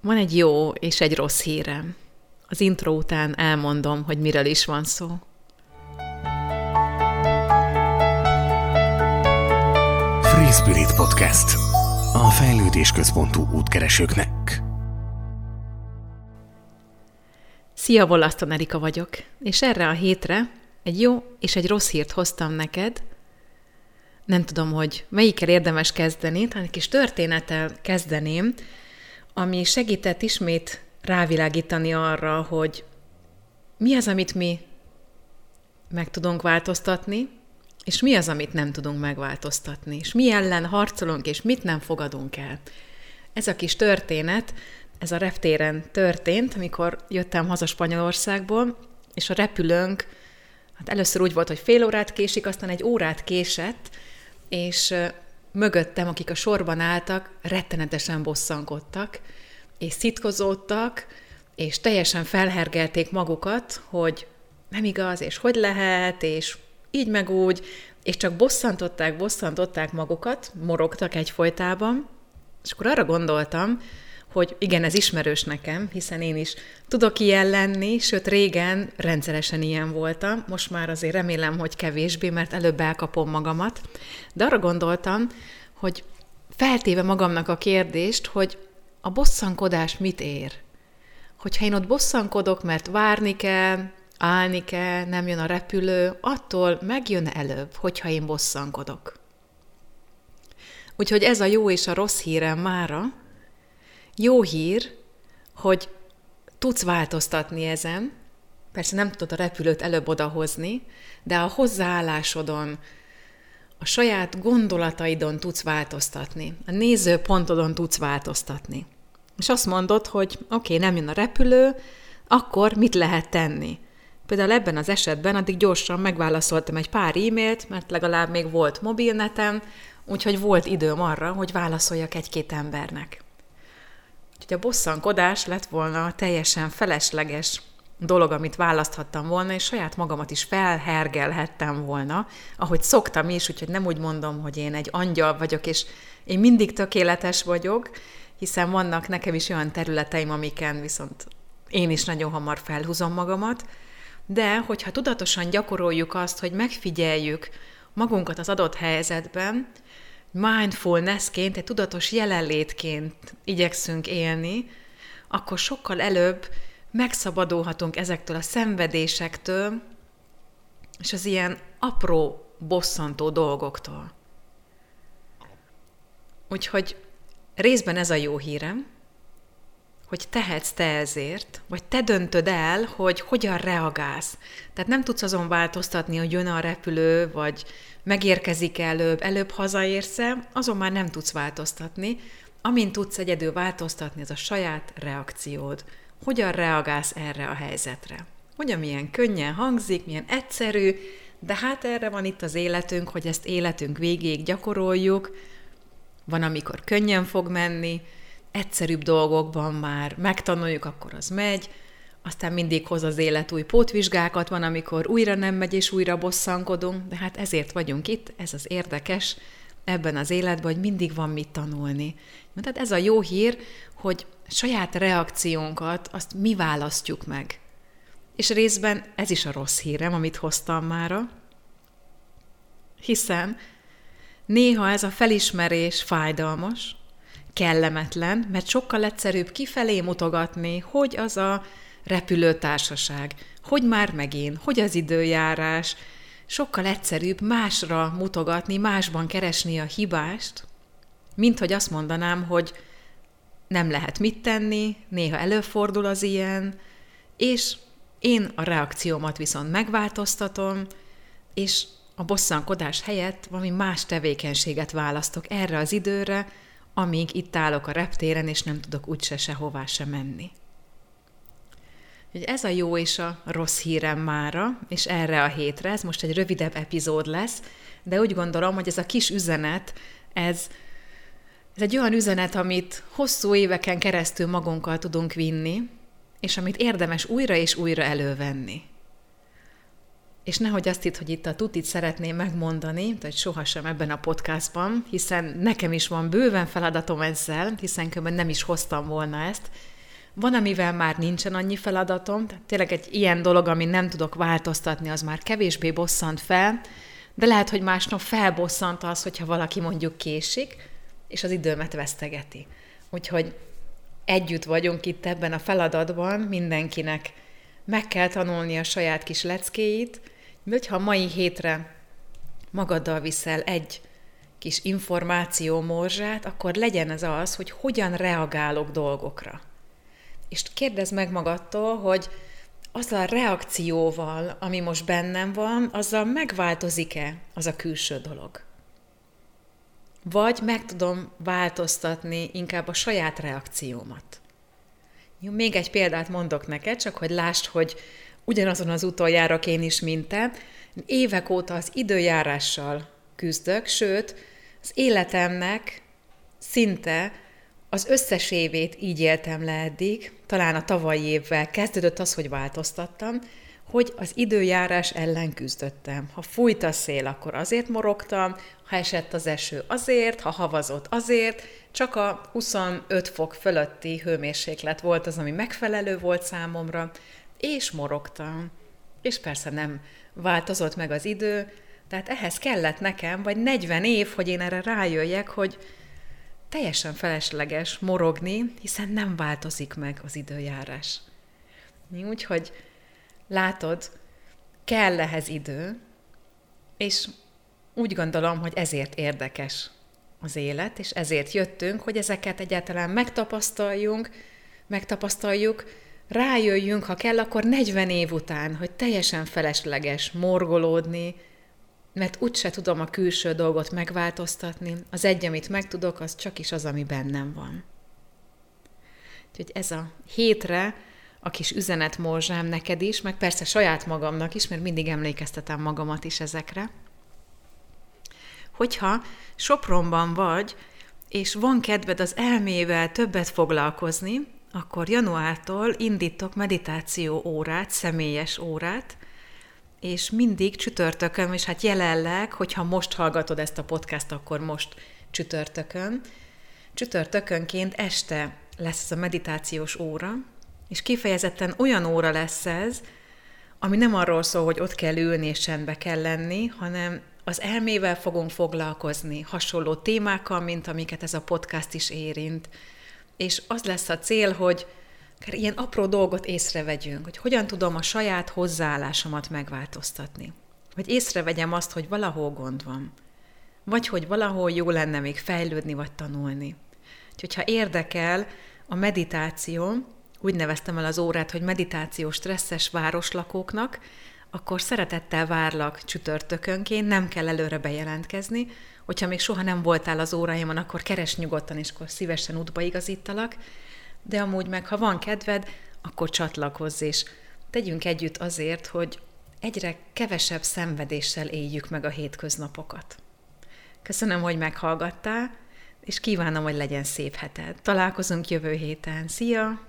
Van egy jó és egy rossz hírem. Az intro után elmondom, hogy miről is van szó. Free Spirit Podcast. A fejlődés központú útkeresőknek. Szia, Volaszton Erika vagyok, és erre a hétre egy jó és egy rossz hírt hoztam neked. Nem tudom, hogy melyikkel érdemes kezdeni, talán egy kis történettel kezdeném, ami segített ismét rávilágítani arra, hogy mi az, amit mi meg tudunk változtatni, és mi az, amit nem tudunk megváltoztatni, és mi ellen harcolunk, és mit nem fogadunk el. Ez a kis történet, ez a reptéren történt, amikor jöttem haza Spanyolországból, és a repülőnk, hát először úgy volt, hogy fél órát késik, aztán egy órát késett, és mögöttem, akik a sorban álltak, rettenetesen bosszankodtak, és szitkozódtak, és teljesen felhergelték magukat, hogy nem igaz, és hogy lehet, és így meg úgy, és csak bosszantották, bosszantották magukat, morogtak egyfolytában, és akkor arra gondoltam, hogy igen, ez ismerős nekem, hiszen én is tudok ilyen lenni, sőt régen rendszeresen ilyen voltam, most már azért remélem, hogy kevésbé, mert előbb elkapom magamat, de arra gondoltam, hogy feltéve magamnak a kérdést, hogy a bosszankodás mit ér? Hogyha én ott bosszankodok, mert várni kell, állni kell, nem jön a repülő, attól megjön előbb, hogyha én bosszankodok. Úgyhogy ez a jó és a rossz hírem mára. Jó hír, hogy tudsz változtatni ezen, persze nem tudod a repülőt előbb odahozni, de a hozzáállásodon, a saját gondolataidon tudsz változtatni, a nézőpontodon tudsz változtatni. És azt mondod, hogy oké, okay, nem jön a repülő, akkor mit lehet tenni? Például ebben az esetben addig gyorsan megválaszoltam egy pár e-mailt, mert legalább még volt mobilnetem, úgyhogy volt időm arra, hogy válaszoljak egy-két embernek. Úgyhogy a bosszankodás lett volna teljesen felesleges dolog, amit választhattam volna, és saját magamat is felhergelhettem volna, ahogy szoktam is, úgyhogy nem úgy mondom, hogy én egy angyal vagyok, és én mindig tökéletes vagyok, hiszen vannak nekem is olyan területeim, amiken viszont én is nagyon hamar felhúzom magamat, de hogyha tudatosan gyakoroljuk azt, hogy megfigyeljük magunkat az adott helyzetben, mindfulnessként, egy tudatos jelenlétként igyekszünk élni, akkor sokkal előbb megszabadulhatunk ezektől a szenvedésektől, és az ilyen apró, bosszantó dolgoktól. Úgyhogy részben ez a jó hírem, hogy tehetsz te ezért, vagy te döntöd el, hogy hogyan reagálsz. Tehát nem tudsz azon változtatni, hogy jön a repülő, vagy megérkezik előbb, előbb hazaérsz azon már nem tudsz változtatni. Amint tudsz egyedül változtatni, ez a saját reakciód. Hogyan reagálsz erre a helyzetre? Hogyan milyen könnyen hangzik, milyen egyszerű, de hát erre van itt az életünk, hogy ezt életünk végéig gyakoroljuk, van, amikor könnyen fog menni, egyszerűbb dolgokban már megtanuljuk, akkor az megy, aztán mindig hoz az élet új pótvizsgákat, van, amikor újra nem megy és újra bosszankodunk, de hát ezért vagyunk itt, ez az érdekes ebben az életben, hogy mindig van mit tanulni. Tehát ez a jó hír, hogy saját reakciónkat azt mi választjuk meg. És részben ez is a rossz hírem, amit hoztam mára, hiszen Néha ez a felismerés fájdalmas, kellemetlen, mert sokkal egyszerűbb kifelé mutogatni, hogy az a repülőtársaság, hogy már megint, hogy az időjárás, sokkal egyszerűbb másra mutogatni, másban keresni a hibást, mint hogy azt mondanám, hogy nem lehet mit tenni, néha előfordul az ilyen, és én a reakciómat viszont megváltoztatom, és a bosszankodás helyett valami más tevékenységet választok erre az időre, amíg itt állok a reptéren, és nem tudok úgyse sehová sem menni. Úgyhogy ez a jó és a rossz hírem mára, és erre a hétre, ez most egy rövidebb epizód lesz, de úgy gondolom, hogy ez a kis üzenet, ez, ez egy olyan üzenet, amit hosszú éveken keresztül magunkkal tudunk vinni, és amit érdemes újra és újra elővenni. És nehogy azt itt, hogy itt a tutit szeretném megmondani, hogy sohasem ebben a podcastban, hiszen nekem is van bőven feladatom ezzel, hiszen különben nem is hoztam volna ezt. Van, amivel már nincsen annyi feladatom, tehát tényleg egy ilyen dolog, ami nem tudok változtatni, az már kevésbé bosszant fel, de lehet, hogy másnap felbosszant az, hogyha valaki mondjuk késik, és az időmet vesztegeti. Úgyhogy együtt vagyunk itt ebben a feladatban, mindenkinek meg kell tanulni a saját kis leckéit, hogyha a mai hétre magaddal viszel egy kis információ morzsát, akkor legyen ez az, hogy hogyan reagálok dolgokra. És kérdezd meg magadtól, hogy az a reakcióval, ami most bennem van, azzal megváltozik-e az a külső dolog? Vagy meg tudom változtatni inkább a saját reakciómat. Jó, még egy példát mondok neked, csak hogy lásd, hogy ugyanazon az úton járok én is, mint te. Évek óta az időjárással küzdök, sőt, az életemnek szinte az összes évét így éltem le eddig, talán a tavalyi évvel kezdődött az, hogy változtattam, hogy az időjárás ellen küzdöttem. Ha fújt a szél, akkor azért morogtam, ha esett az eső azért, ha havazott azért, csak a 25 fok fölötti hőmérséklet volt az, ami megfelelő volt számomra, és morogtam. És persze nem változott meg az idő, tehát ehhez kellett nekem, vagy 40 év, hogy én erre rájöjjek, hogy teljesen felesleges morogni, hiszen nem változik meg az időjárás. Úgyhogy látod, kell ehhez idő, és úgy gondolom, hogy ezért érdekes az élet, és ezért jöttünk, hogy ezeket egyáltalán megtapasztaljunk, megtapasztaljuk, rájöjjünk, ha kell, akkor 40 év után, hogy teljesen felesleges morgolódni, mert úgyse tudom a külső dolgot megváltoztatni, az egy, amit megtudok, az csak is az, ami bennem van. Úgyhogy ez a hétre a kis üzenet morzsám neked is, meg persze saját magamnak is, mert mindig emlékeztetem magamat is ezekre. Hogyha Sopronban vagy, és van kedved az elmével többet foglalkozni, akkor januártól indítok meditáció órát, személyes órát, és mindig csütörtökön, és hát jelenleg, hogyha most hallgatod ezt a podcast, akkor most csütörtökön. Csütörtökönként este lesz ez a meditációs óra, és kifejezetten olyan óra lesz ez, ami nem arról szól, hogy ott kell ülni és csendbe kell lenni, hanem az elmével fogunk foglalkozni, hasonló témákkal, mint amiket ez a podcast is érint. És az lesz a cél, hogy ilyen apró dolgot észrevegyünk, hogy hogyan tudom a saját hozzáállásomat megváltoztatni. Hogy észrevegyem azt, hogy valahol gond van. Vagy hogy valahol jó lenne még fejlődni vagy tanulni. Úgyhogy ha érdekel a meditáció, úgy neveztem el az órát, hogy meditáció stresszes városlakóknak, akkor szeretettel várlak csütörtökönként, nem kell előre bejelentkezni. Hogyha még soha nem voltál az óráimon, akkor keres nyugodtan, és akkor szívesen útba igazítalak. De amúgy meg, ha van kedved, akkor csatlakozz, és tegyünk együtt azért, hogy egyre kevesebb szenvedéssel éljük meg a hétköznapokat. Köszönöm, hogy meghallgattál, és kívánom, hogy legyen szép heted. Találkozunk jövő héten. Szia!